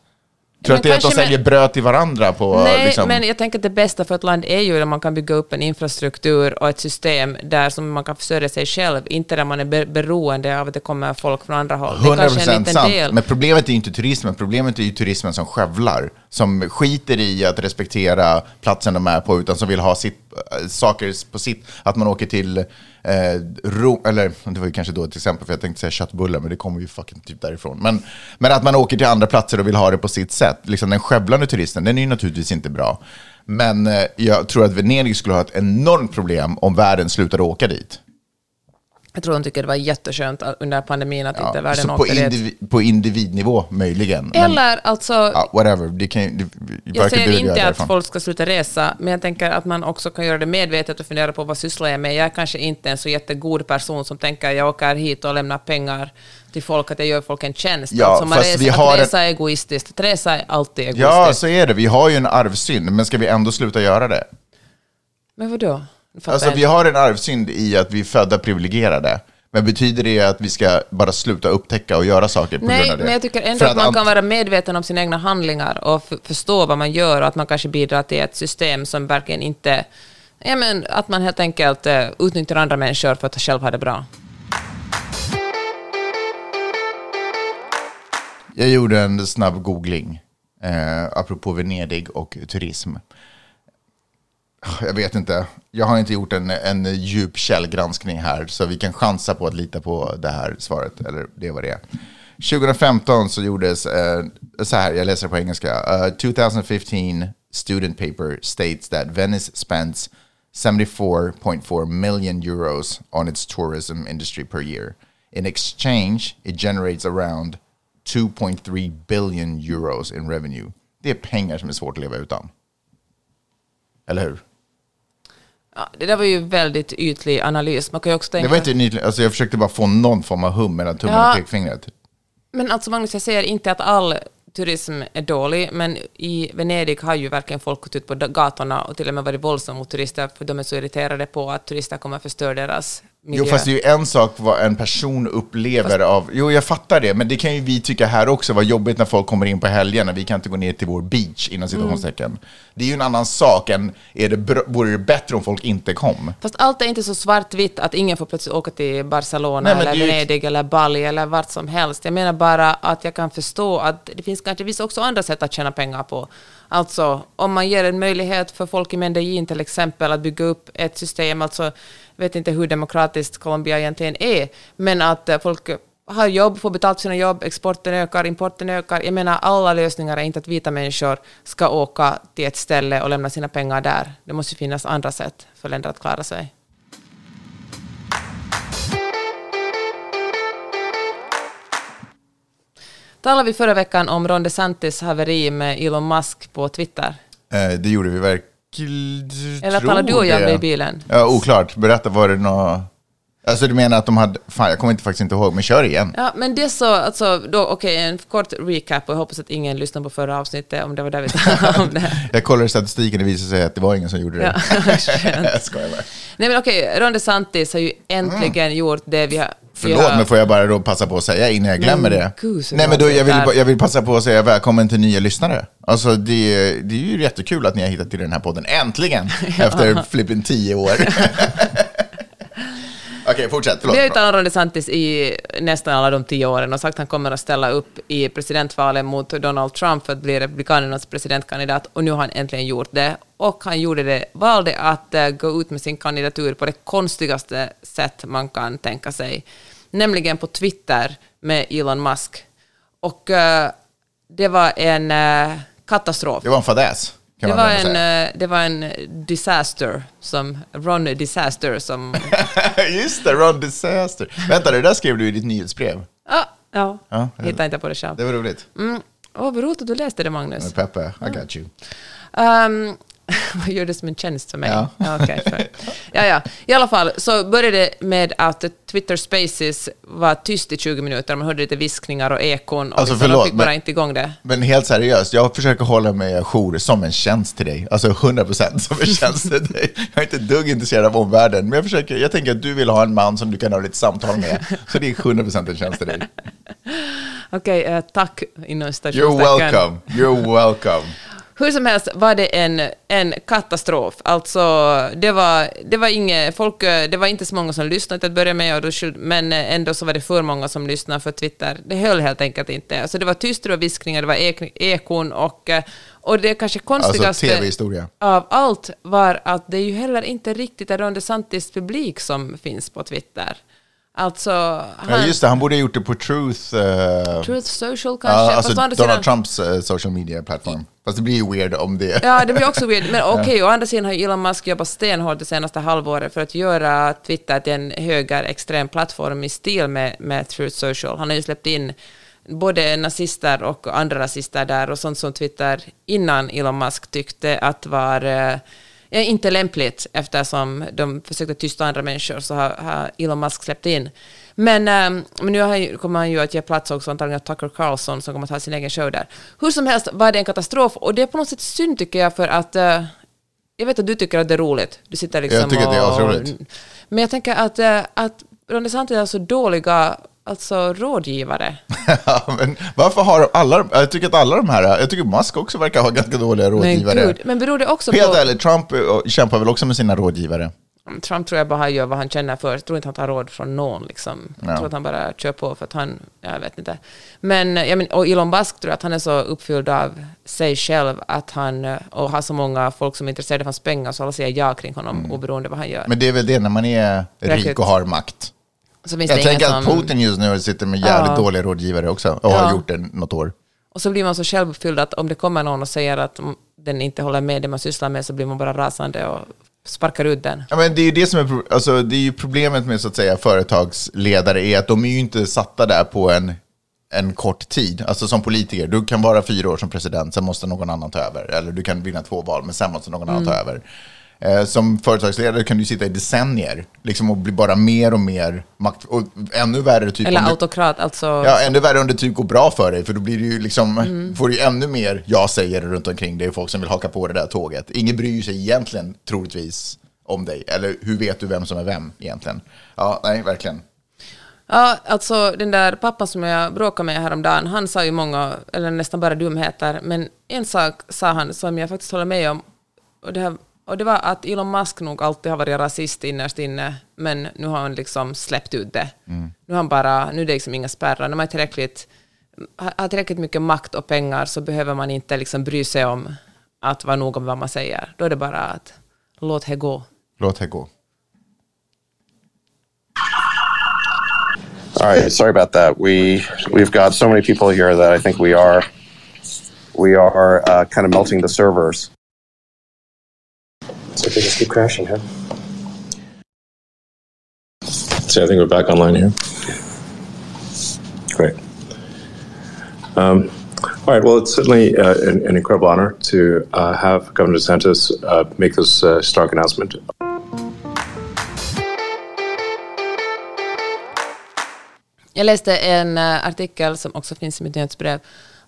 Tror du Men att det är att de säljer med- bröd till varandra på... Nej, liksom, men jag tänker att det bästa för ett land är ju att man kan bygga upp en infrastruktur och ett system där som man kan försörja sig själv, inte där man är be- beroende av att det kommer folk från andra håll. Det är 100% kanske en liten sant. del. Men problemet är ju inte turismen, problemet är ju turismen som skövlar som skiter i att respektera platsen de är på, utan som vill ha sitt, äh, saker på sitt, att man åker till eh, Rom, eller det var ju kanske då ett exempel, för jag tänkte säga köttbullar, men det kommer ju fucking typ därifrån. Men, men att man åker till andra platser och vill ha det på sitt sätt. Liksom den skövlande turisten, den är ju naturligtvis inte bra. Men eh, jag tror att Venedig skulle ha ett enormt problem om världen slutade åka dit. Jag tror de tycker det var jätteskönt under pandemin att inte världen på, åkte dit. individ, på individnivå möjligen. men- Eller alltså, Ja, whatever. Det kan, det, jag säger inte att därifrån. folk ska sluta resa, men jag tänker att man också kan göra det medvetet och fundera på vad sysslar jag med. Jag är kanske inte en så jättegod person som tänker jag åker hit och lämnar pengar till folk, att jag gör folk en tjänst. Ja, alltså man reser, vi har att resa är egoistiskt. Att resa är alltid egoistiskt. Ja, så är det. Vi har ju en arvsynd, men ska vi ändå sluta göra det? Men vadå? Alltså, vi har en arvsynd i att vi är födda privilegierade. Men betyder det att vi ska bara sluta upptäcka och göra saker på Nej, grund av det? men jag tycker ändå För att man kan vara medveten om sina egna handlingar och förstå vad man gör och att man kanske bidrar till ett system som verkligen inte... Ja, men att man helt enkelt uh, utnyttjar andra människor för att själv ha det bra. Jag gjorde en snabb googling, eh, apropå Venedig och turism. Jag vet inte, jag har inte gjort en, en djup källgranskning här, så vi kan chansa på att lita på det här svaret, eller det var det är. 2015 så gjordes, uh, så här, jag läser på engelska, eh, uh, 2015 student paper states that Venice spends 74.4 million euros on its tourism industry per year. In exchange, it generates around 2.3 billion euros in revenue. Det är pengar som är svårt att leva utan. Eller hur? Ja, det där var ju väldigt ytlig analys. Man kan ju också tänka... Det var inte nytt, alltså jag försökte bara få någon form av hum mellan tummen Ja. och pekfingret. Men alltså Magnus, jag säger inte att all turism är dålig, men i Venedig har ju verkligen folk gått ut på gatorna och till och med varit våldsamma mot turister, för de är så irriterade på att turister kommer att förstöra deras miljö. Jo, fast det är ju en sak vad en person upplever av... Jo, jag fattar det, men det kan ju vi tycka här också, vad jobbigt när folk kommer in på helgen och vi kan inte gå ner till vår beach, inom citationstecken. Mm. Det är ju en annan sak än, är det, vore det bättre om folk inte kom? Fast allt är inte så svartvitt att ingen får plötsligt åka till Barcelona Nej, eller ju- Venedig eller Bali eller vart som helst. Jag menar bara att jag kan förstå att det finns kanske vissa också andra sätt att tjäna pengar på. Alltså om man ger en möjlighet för folk i Medellin till exempel att bygga upp ett system, alltså vet inte hur demokratiskt Colombia egentligen är, men att eh, folk har jobb, får betalt för sina jobb, exporten ökar, importen ökar. Jag menar, alla lösningar är inte att vita människor ska åka till ett ställe och lämna sina pengar där. Det måste ju finnas andra sätt för länder att klara sig. Talade vi förra veckan om Ron DeSantis haveri med Elon Musk på Twitter? Eh, det gjorde vi verkligen. Eller tror talar du och jag i bilen? Ja, oklart. Berätta, var det något... Alltså du menar att de hade... Fan, jag kommer inte, faktiskt inte ihåg, men kör igen. Ja, men det så, alltså, då, okej, en kort recap och jag hoppas att ingen lyssnar på förra avsnittet om det var där vi talade om det. Jag kollade statistiken, det visade sig att det var ingen som gjorde det. Ja, jag skojar bara. Nej men okej, Ron DeSantis har ju äntligen gjort det vi har... Mm. Förlåt, har- men får jag bara då passa på att säga innan jag glömmer Men det? gud, Nej, men då, jag, vill, jag vill passa på att säga välkommen till nya lyssnare. Alltså, det, det är ju jättekul att ni har hittat till den här podden, äntligen! Efter flippin' tio år. Okej, fortsätt. Förlåt. Vi har ju talat om DeSantis i nästan alla de tio åren och sagt att han kommer att ställa upp i presidentvalet mot Donald Trump för att bli Republikanernas presidentkandidat och nu har han äntligen gjort det. Och han gjorde det, valde att eh, gå ut med sin kandidatur på det konstigaste sätt man kan tänka sig, nämligen på Twitter med Elon Musk. Och eh, det var en eh, katastrof. Det var en fadäs, Det man var, en, säga. eh, det var en disaster, som Ron Disaster, som... Just det, Ron Disaster. Vänta, det där skrev du i ditt nyhetsbrev. Ah, ja, Ja, jag hittar inte på det själv. Det var roligt. Mm. Åh, vad roligt att du läste det, Magnus. Peppe, I got you. Um, vad gör det som en tjänst för mig? Ja. okej, för. ja, ja. I alla fall så började det med att Twitter Spaces var tyst i 20 minuter. Man hörde lite viskningar och ekon och Alltså, liksom, förlåt, fick bara men- inte igång det. Men helt seriöst, jag försöker hålla mig ajour som en tjänst till dig. Alltså 100% som en tjänst till dig. Jag är inte ett dugg intresserad av omvärlden, men jag, försöker, jag tänker att du vill ha en man som du kan ha lite samtal med. Så det är 100% en tjänst till dig. Okej, eh, tack inom You're welcome, you're welcome. Hur som helst var det en, en katastrof. Alltså, det var, det var inget, folk, det var inte så många som lyssnade till att börja med, och då, skyld- men ändå så var det för många som lyssnade för Twitter. Det höll helt enkelt inte. Alltså, det var tyst, det var viskningar, det var ek, ekon och, Och det kanske konstigaste Alltså av allt var att det är ju heller inte riktigt en Ron DeSantis publik som finns på Twitter. Alltså, han, Ja, just det, han borde ha gjort det på Truth. eh, Truth Social kanske. fast alltså Donald sidan- Trumps eh, social media plattform. Fast det blir ju weird om det... Ja, det blir också weird. Men okej, å andra sidan har Elon Musk jobbat stenhårt det senaste halvåret för att göra Twitter till en högerextrem plattform i stil med, med Truth Social. Han har ju släppt in både nazister och andra rasister där och sånt som Twitter innan Elon Musk tyckte att var ja, inte lämpligt eftersom de försökte tysta andra människor så har, har Elon Musk släppt in. Men, eh, men nu har kommer han ju att ge plats också antagligen åt Tucker Carlson som kommer att ha sin egen show där. Hur som helst var det en katastrof och det är på något sätt synd tycker jag för att eh, jag vet att du tycker att det är roligt. Du sitter liksom Jag tycker att det är och- asroligt. Men jag tänker att, eh, att Ron DeSantis är så dåliga alltså, rådgivare. Ja, men varför har alla... Jag tycker att alla de här... Jag tycker Musk också verkar ha ganska dåliga Men rådgivare. gud, men beror det också Helt på... ärligt, Trump eh, kämpar väl också med sina rådgivare. Trump tror jag bara gör vad han känner för. Jag tror inte han tar råd från någon. Liksom. Jag Ja. tror att han bara kör på för att han, jag vet inte. Men, jag men, och Elon Musk tror jag att han är så uppfylld av sig själv att han, eh, och har så många folk som är intresserade av hans pengar så alla säger ja kring honom oberoende vad han gör. Mm. Men det är väl det när man är rik och har makt. Jag tänker att som, Putin just nu sitter med jävligt Ja. dåliga rådgivare också och Ja. har gjort det något år. Och så blir man så självuppfylld att om det kommer någon och säger att mm, den inte håller med det man sysslar med så blir man bara rasande och sparkar ut den. Ja, men det är ju det som är, alltså, det är ju problemet med så att säga företagsledare är att de är ju inte satta där på en, en kort tid. Alltså som politiker, du kan vara fyra år som president, sen måste någon annan ta över. Eller du kan vinna två val, men sen måste någon annan ta Mm. över. Eh, som företagsledare kan du sitta i decennier liksom, och bli bara mer och mer makt... Och ännu värre typ Eller du, autokrat, alltså... Ja, ännu värre om det typ går bra för dig, för då blir ju liksom, Mm. får du ännu mer jag säger runt omkring dig, folk som vill haka på det där tåget. Ingen bryr sig egentligen, troligtvis, om dig. Eller hur vet du vem som är vem egentligen? Ja, nej, verkligen. Ja, alltså den där pappan som jag bråkade med häromdagen, han sa ju många, eller nästan bara dumheter, men en sak sa han som jag faktiskt håller med om, och det, här, och det var att Elon Musk nog alltid har varit rasist innerst inne, men nu har han liksom släppt ut det. Nu har han bara, nu är det liksom inga spärrar, när man är tillräckligt, har tillräckligt mycket makt och pengar så behöver man inte liksom bry sig om att vara noga med vad man säger. Då är det bara att låt det gå. Låt det gå. All right, sorry about that. We we've got so many people here that I think we are we are uh, kind of melting the servers. So they just keep crashing, huh? See, I think we're back online here. Great. Um, all right. Well, it's certainly uh, an, an incredible honor to uh, have Governor DeSantis uh, make this uh, stark announcement. Jag läste en eh, artikel som också finns i mitt nyhetsbrev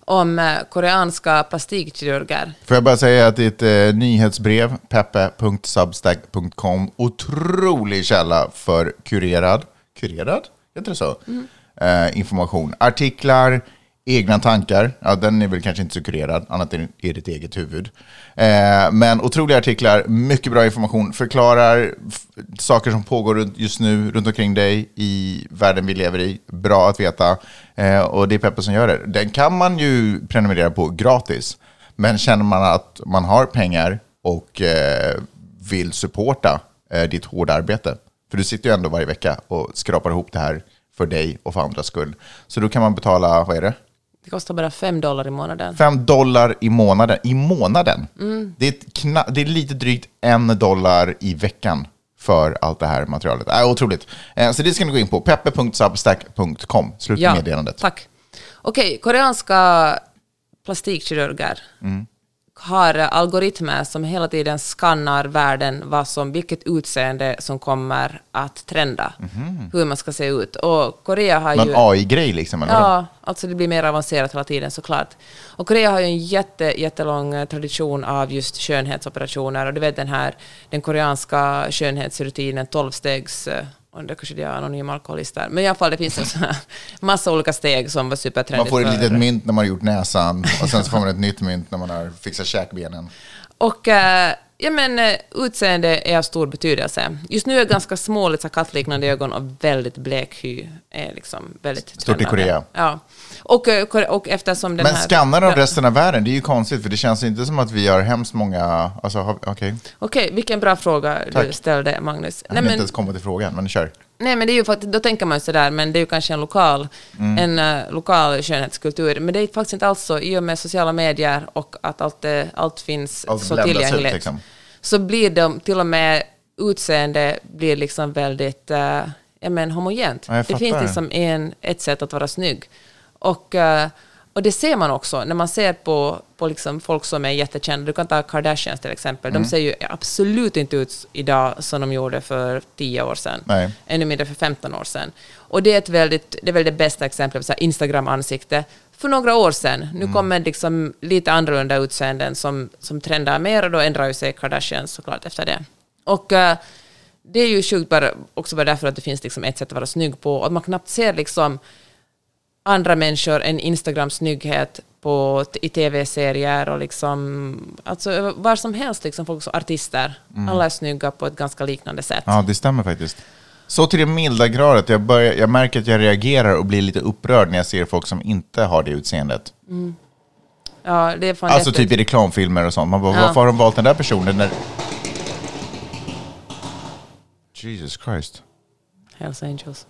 om eh, koreanska plastikkirurger. Får jag bara säga att ett eh, nyhetsbrev, peppe.substack.com, otrolig källa för kurerad, kurerad? Heter det så? Eh, information. Artiklar, egna tankar, ja, den är väl kanske inte så kurerad, annat än i ditt eget huvud. Eh, men otroliga artiklar, mycket bra information, förklarar saker som pågår just nu runt omkring dig i världen vi lever i. Bra att veta. Eh, och det är Peppe som gör det. Den kan man ju prenumerera på gratis. Men känner man att man har pengar och eh, vill supporta eh, ditt hårda arbete, för du sitter ju ändå varje vecka och skrapar ihop det här för dig och för andras skull. Så då kan man betala, vad är det? Det kostar bara fem dollar i månaden. Fem dollar i månaden. I månaden? Det, är det är lite drygt en dollar i veckan för allt det här materialet. Äh, otroligt. Eh, så det ska ni gå in på. peppe.substack.com. Slut meddelandet. tack. Okej, koreanska plastikkirurger har algoritmer som hela tiden skannar världen, vad som, vilket utseende som kommer att trenda, hur man ska se ut. Och Korea har ju... Någon AI-grej liksom? Eller? Ja, alltså det blir mer avancerat hela tiden såklart. Och Korea har ju en jätte, jättelång eh, tradition av just skönhetsoperationer. Och du vet den här, den koreanska skönhetsrutinen, 12-stegs... Och det kanske det är anonyma alkoholister. Men i alla fall, det finns en sån här massa olika steg som var supertrendigt. Man får ett litet mynt när man har gjort näsan och sen så får man ett nytt mynt när man har fixat käkbenen. Och, eh, ja, men, eh, utseende är av stor betydelse. Just nu är ganska små, lite kattliknande ögon och väldigt blek hy. Är liksom väldigt Stort i trendande. Korea. Ja. Och, eh, och eftersom den Men här... skannar de resten av världen? Det är ju konstigt, för det känns inte som att vi har hemskt många... Alltså, okej. Okej, vilken bra fråga du Tack. ställde, Magnus. Jag hann inte ens komma till frågan, men kör. Nej, men det är ju faktiskt, då tänker man sådär, men det är ju kanske en lokal, Mm. en eh, lokal skönhetskultur. Men det är faktiskt inte alls så, i och med sociala medier och att allt, eh, allt finns Allt så bländas ut, tillgängligt, liksom. så blir de, till och med utseende blir liksom väldigt ja, men homogent. Ja, det finns liksom en, ett sätt att vara snygg. Och, eh, och det ser man också när man ser på, på liksom folk som är jättekända. Du kan ta Kardashians till exempel. Mm. De ser ju absolut inte ut idag som de gjorde för 10 år sedan. Nej. Ännu mindre för 15 år sedan. Och det är, ett väldigt, det är väl det bästa exemplet på Instagram-ansikte. För några år sedan. Nu kommer liksom lite annorlunda utseenden som, som trendar mer och då ändrar ju sig Kardashians såklart efter det. Och eh, det är ju sjukt bara, också bara därför att det finns liksom ett sätt att vara snygg på. Och att man knappt ser liksom andra människor än Instagrams snygghet på, i tv-serier och liksom, alltså var som helst, liksom folk som artister. Alla är snygga på ett ganska liknande sätt. Ja, det stämmer faktiskt. Så till det milda gradet. Jag, börjar, jag märker att jag reagerar och blir lite upprörd när jag ser folk som inte har det utseendet. Ja, det Alltså typ i reklamfilmer och sånt. Man bara, Ja. varför har de valt den där personen när... Jesus Christ. Hells Angels.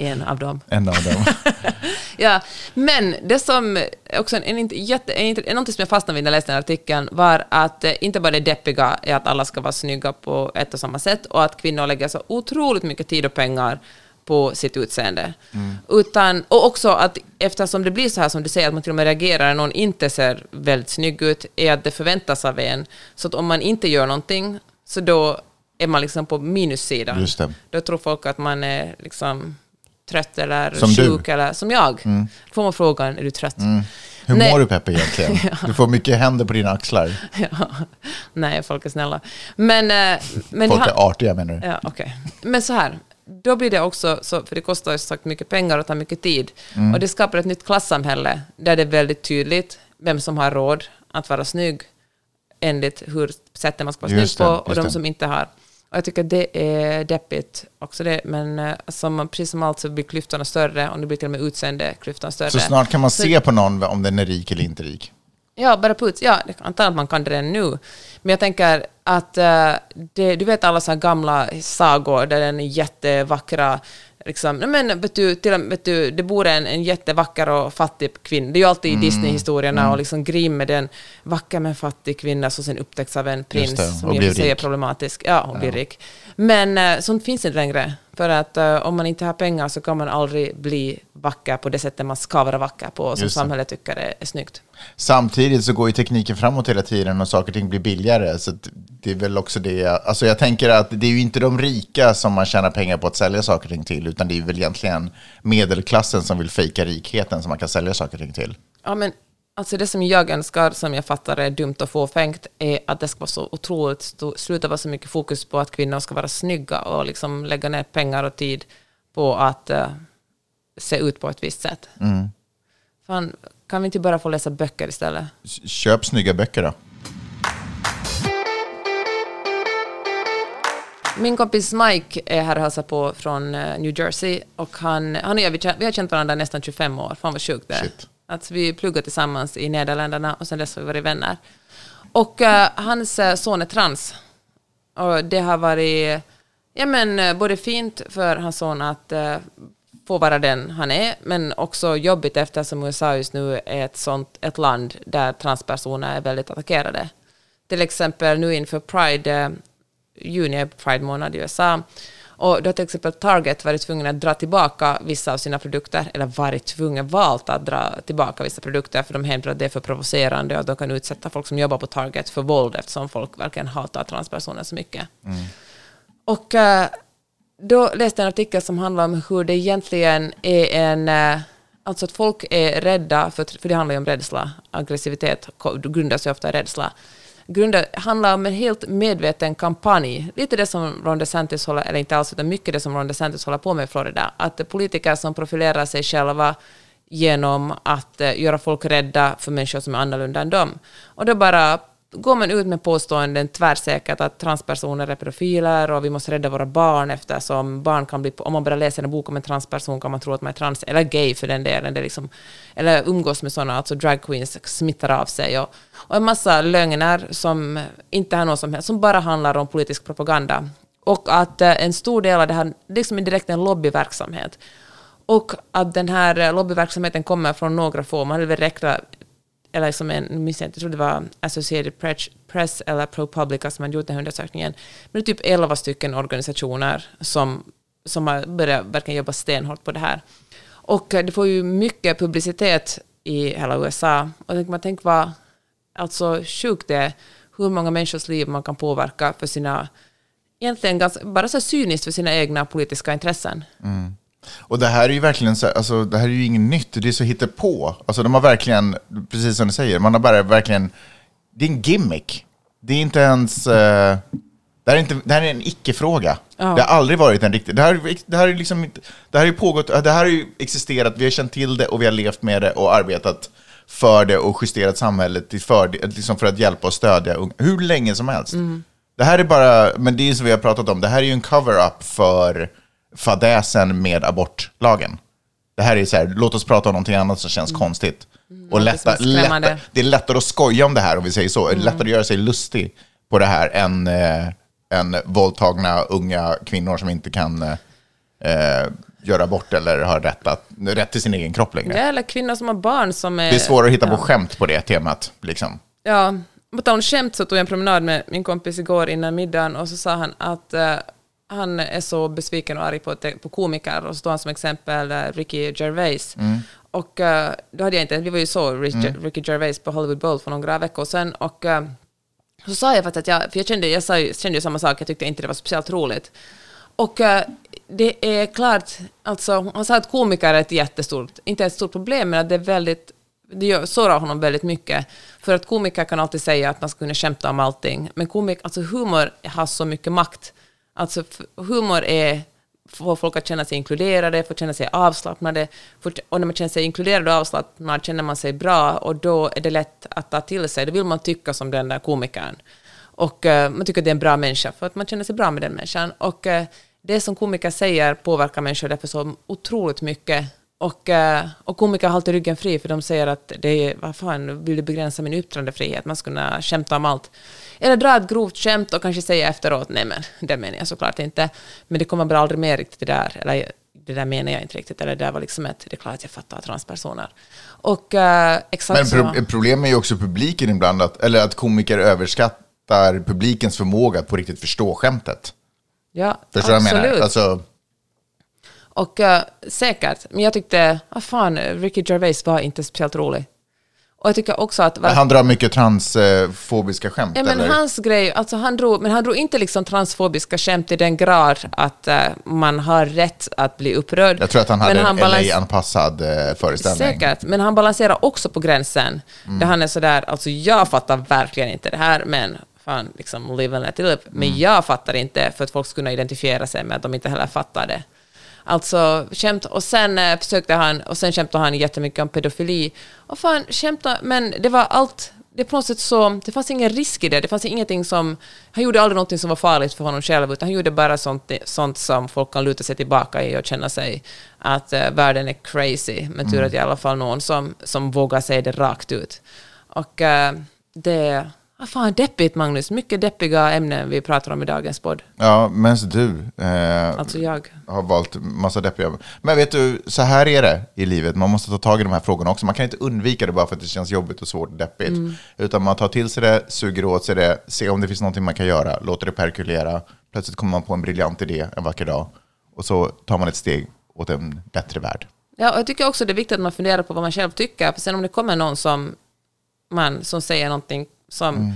En av dem. En av dem. Ja, men det som också en, en, jätte, en, inte- någonting som jag fastnade vid när jag läste den här artikeln var att eh, inte bara det deppiga är att alla ska vara snygga på ett och samma sätt och att kvinnor lägger så otroligt mycket tid och pengar på sitt utseende. Utan, och också att eftersom det blir så här som du säger, att man till och med reagerar när någon inte ser väldigt snygg ut, är att det förväntas av en. Så att om man inte gör någonting, så då är man liksom på minussidan. Då tror folk att man är liksom trött eller Som du. sjuk eller som jag. Får man frågan, är du trött? Hur Nej. mår du Peppe egentligen? Du får mycket händer på dina axlar. Ja. Nej, folk är snälla. Men, eh, men Folk är artiga menar du? Ja, okej. Men så här, då blir det också, så, för det kostar ju sagt mycket pengar och tar mycket tid, Mm. och det skapar ett nytt klassamhälle där det är väldigt tydligt vem som har råd att vara snygg enligt hur sättet man ska vara Just snygg på det, och just de som inte har. Och jag tycker det är deppigt också det, men eh, som, precis som allt så blir klyftorna större och det blir till och med utseendeklyftan större. Så snart kan man Så- se på någon om den är rik eller inte rik. Ja, bara på Ja, antar att man kan det redan nu. Men jag tänker att eh, det, du vet alla så gamla sagor där den jättevackra Liksom, men vet du, till, och vet du, det bor en, en jättevacker och fattig kvinna. Det är ju alltid Mm. i Disney-historierna och liksom Grimm med den vacker men fattig kvinna som sen upptäcks av en prins det, som och i och sig är problematisk. Ja, och blir rik. Men eh, sånt finns inte längre. För att eh, om man inte har pengar så kan man aldrig bli vacker på det sättet man ska vara vacker på, som Just samhället tycker är, är snyggt. Samtidigt så går ju tekniken framåt hela tiden och saker och ting blir billigare. Så det är väl också det. Alltså jag tänker att det är ju inte de rika som man tjänar pengar på att sälja saker och ting till, utan det är väl egentligen medelklassen som vill fejka rikheten som man kan sälja saker och ting till. Ja, men alltså det som jag önskar, som jag fattar är dumt och fåfängt, är att det ska vara så otroligt stor, sluta vara så mycket fokus på att kvinnor ska vara snygga och liksom lägga ner pengar och tid på att eh, se ut på ett visst sätt. Fan, kan vi inte bara få läsa böcker istället? Köp snygga böcker då. Min kompis Mike är här och hälsar på från eh, New Jersey och han, han och jag, vi, har känt varandra nästan 25 år. Fan vad sjukt det är. Shit. Att vi pluggade tillsammans i Nederländerna och sen dess har vi varit vänner. Och eh, hans eh, son är trans. Och det har varit ja, men, både fint för hans son att eh, få vara den han är, men också jobbigt eftersom USA just nu är ett, sånt, ett land där transpersoner är väldigt attackerade. Till exempel nu inför Pride, eh, juni är Pride månad i USA, och då har till exempel Target varit tvungen att dra tillbaka vissa av sina produkter, eller varit tvungen, valt att dra tillbaka vissa produkter, för de hävdar att det är för provocerande och att de kan utsätta folk som jobbar på Target för våld eftersom folk verkligen hatar transpersoner så mycket. Och eh, då läste jag en artikel som handlar om hur det egentligen är en... Eh, alltså att folk är rädda, för, för det handlar ju om rädsla. Aggressivitet grundas ju ofta i rädsla. Grundar, handlar om en helt medveten kampanj. Lite det som Ron DeSantis håller, eller inte alls, utan mycket det som Ron DeSantis håller på med i Florida. Att politiker som profilerar sig själva genom att eh, göra folk rädda för människor som är annorlunda än dem. Och då bara går man ut med påståenden tvärsäkert att transpersoner är pedofiler och vi måste rädda våra barn eftersom barn kan bli, om man bara läser en bok om en transperson kan man tro att man är trans, eller gay för den delen, det liksom, eller umgås med sådana, alltså drag queens smittar av sig och, och en massa lögner som inte har något som helst, som bara handlar om politisk propaganda. Och att eh, en stor del av det här, liksom är direkt en lobbyverksamhet. Och att den här lobbyverksamheten kommer från några få, man hade väl räknat eller som en, minns jag, jag tror det var Associated Press, Press eller ProPublica som hade gjort den här undersökningen. Men det är typ 11 stycken organisationer som, som har börjat verkligen jobba stenhårt på det här. Och eh, det får ju mycket publicitet i hela USA. Och man tänker vad alltså sjukt det är hur många människors liv man kan påverka för sina, egentligen ganska, bara så cyniskt för sina egna politiska intressen. Mm. Och det här är ju verkligen så, alltså, det här är ju inget nytt, det är så hittepå. Alltså de har verkligen, precis som du säger, man har bara verkligen, det är en gimmick. Det är inte ens, eh, det, här är inte, det här är en icke-fråga. Ja. Det har aldrig varit en riktig, det här, det här är liksom, det här har ju pågått, det här har ju existerat, vi har känt till det och vi har levt med det och arbetat för det och justerat samhället till för, liksom för att hjälpa och stödja unga, hur länge som helst. Det här är bara, men det är som vi har pratat om, det här är ju en cover-up för fadäsen med abortlagen. Det här är så här, låt oss prata om någonting annat som känns konstigt. Och något som lätta, skrämmande. lätta, det är lättare att skoja om det här, om vi säger så. Det är lättare att göra sig lustig på det här än, eh, än våldtagna unga kvinnor som inte kan eh, eh, göra abort eller har rätt, att, rätt till sin egen kropp längre. Ja, eller kvinnor som har barn som är... Det är svårare att hitta ja. på skämt på det temat. Liksom. Ja, på tal om skämt så tog jag en promenad med min kompis igår innan middagen och så sa han att eh, han är så besviken och arg på, på komiker och så tog han som exempel eh, Ricky Gervais. Och eh, då hade jag inte, vi var ju så Ricky, Ricky Gervais på Hollywood Bowl för några veckor sedan och eh, så sa jag faktiskt att jag, för jag kände, jag sa, kände ju samma sak, jag tyckte inte det var speciellt roligt. Och eh, det är klart, alltså, han sa att komiker är ett jättestort, inte ett stort problem, men att det är väldigt, det gör, sårar honom väldigt mycket. För att komiker kan alltid säga att man ska kunna skämta om allting, men komik, alltså humor har så mycket makt. Alltså humor är får folk att känna sig inkluderade, får känna sig avslappnade. Och när man känner sig inkluderad och avslappnad känner man sig bra och då är det lätt att ta till sig. Då vill man tycka som den där komikern. Och eh, man tycker att det är en bra människa för att man känner sig bra med den människan. Och eh, det som komiker säger påverkar människor därför så otroligt mycket. Och, eh, och komiker har alltid ryggen fri för de säger att det är, vad fan, vill du begränsa min yttrandefrihet? Man ska kunna skämta om allt. Eller dra ett grovt skämt och kanske säga efteråt, nej men det menar jag såklart inte. Men det kommer bara aldrig mer riktigt det där, eller det där menar jag inte riktigt, eller det där var liksom ett, det är klart att jag fattar transpersoner. Och eh, exakt Men pro- problem är ju också publiken ibland, att, eller att komiker överskattar publikens förmåga att på riktigt förstå skämtet. Ja, Förstår vad jag absolut. menar? Alltså, Och eh, säkert, men jag tyckte, vad fan, Ricky Gervais var inte speciellt rolig. Och jag tycker också att... han drar mycket transfobiska skämt, Ja, men eller? hans grej, alltså han drog, men han drog inte liksom transfobiska skämt i den grad att eh, man har rätt att bli upprörd. Jag tror att han hade Men en balans- LA-anpassad eh, föreställning. Säkert, men han balanserar också på gränsen. Mm. Där han är sådär, alltså jag fattar verkligen inte det här, men fan, liksom live and let it live. Men Mm. jag fattar inte, för att folk ska kunna identifiera sig med att de inte heller fattar det. Alltså skämt, och sen eh, försökte han, och sen skämtade han jättemycket om pedofili. Och fan, skämta, men det var allt, det är på något sätt så, det fanns ingen risk i det, det fanns ingenting som, han gjorde aldrig någonting som var farligt för honom själv, utan han gjorde bara sånt, sånt som folk kan luta sig tillbaka i och känna sig att eh, världen är crazy, men tur att i alla fall någon som, som vågar säga det rakt ut. Och eh, det, ah, fan deppigt Magnus, mycket deppiga ämnen vi pratar om i dagens podd. Ja, men du eh, Alltså jag. har valt massa deppiga... Men vet du, så här är det i livet. Man måste ta tag i de här frågorna också. Man kan inte undvika det bara för att det känns jobbigt och svårt och deppigt. Mm. Utan man tar till sig det, suger åt sig det, ser om det finns någonting man kan göra, låter det perkulera. Plötsligt kommer man på en briljant idé en vacker dag. Och så tar man ett steg åt en bättre värld. Ja, och jag tycker också det är viktigt att man funderar på vad man själv tycker. För sen om det kommer någon som, man, som säger någonting som Mm.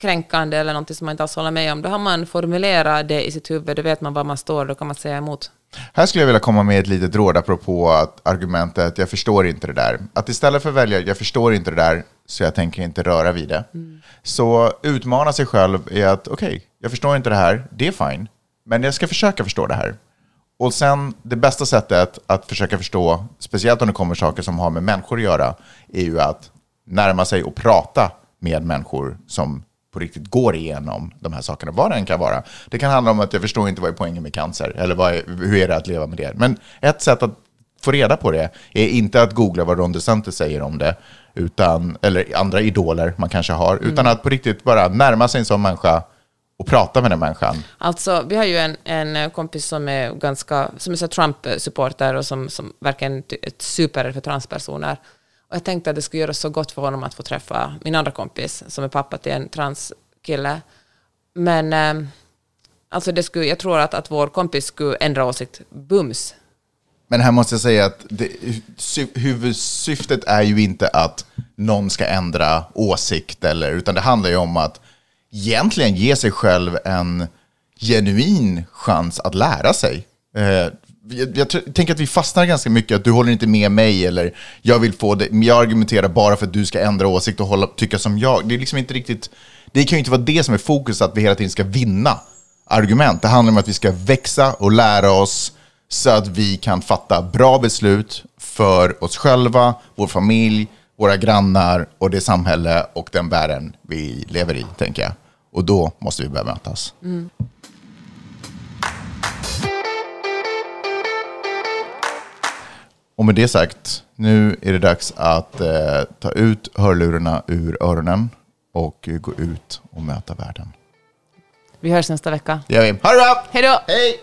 kränkande eller någonting som man inte alls håller med om, då har man formulerat det i sitt huvud, då vet man var man står, då kan man säga emot. Här skulle jag vilja komma med ett litet råd apropå att argumentet jag förstår inte det där. Att istället för att välja jag förstår inte det där så jag tänker inte röra vid det. Så utmana sig själv i att okej, jag förstår inte det här, det är fine. Men jag ska försöka förstå det här. Och sen det bästa sättet att försöka förstå, speciellt om det kommer saker som har med människor att göra, är ju att närma sig och prata med människor som på riktigt går igenom de här sakerna, vad det än kan vara. Det kan handla om att jag förstår inte vad är poängen med cancer, eller vad är, hur är det att leva med det. Men ett sätt att få reda på det är inte att googla vad Ron DeSantis säger om det, utan, eller andra idoler man kanske har, utan att på riktigt bara närma sig en sån människa och prata med den människan. Alltså, vi har ju en, en kompis som är ganska, som är Trump-supporter och som, som verkligen är ett super för transpersoner. Och jag tänkte att det skulle göra så gott för honom att få träffa min andra kompis, som är pappa till en transkille. Men eh, alltså det skulle, jag tror att, att vår kompis skulle ändra åsikt bums. Men här måste jag säga att det, huvudsyftet är ju inte att någon ska ändra åsikt, eller, utan det handlar ju om att egentligen ge sig själv en genuin chans att lära sig. Eh, jag, jag tänker att vi fastnar ganska mycket att du håller inte med mig eller jag vill få det, jag argumenterar bara för att du ska ändra åsikt och hålla, tycka som jag. Det är liksom inte riktigt, det kan ju inte vara det som är fokus, att vi hela tiden ska vinna argument. Det handlar om att vi ska växa och lära oss så att vi kan fatta bra beslut för oss själva, vår familj, våra grannar och det samhälle och den världen vi lever i, tänker jag. Och då måste vi börja mötas. Mm. Och med det sagt, nu är det dags att eh, ta ut hörlurarna ur öronen och gå ut och möta världen. Vi hörs nästa vecka. Det gör vi. Ha det bra! Hej då! Hej!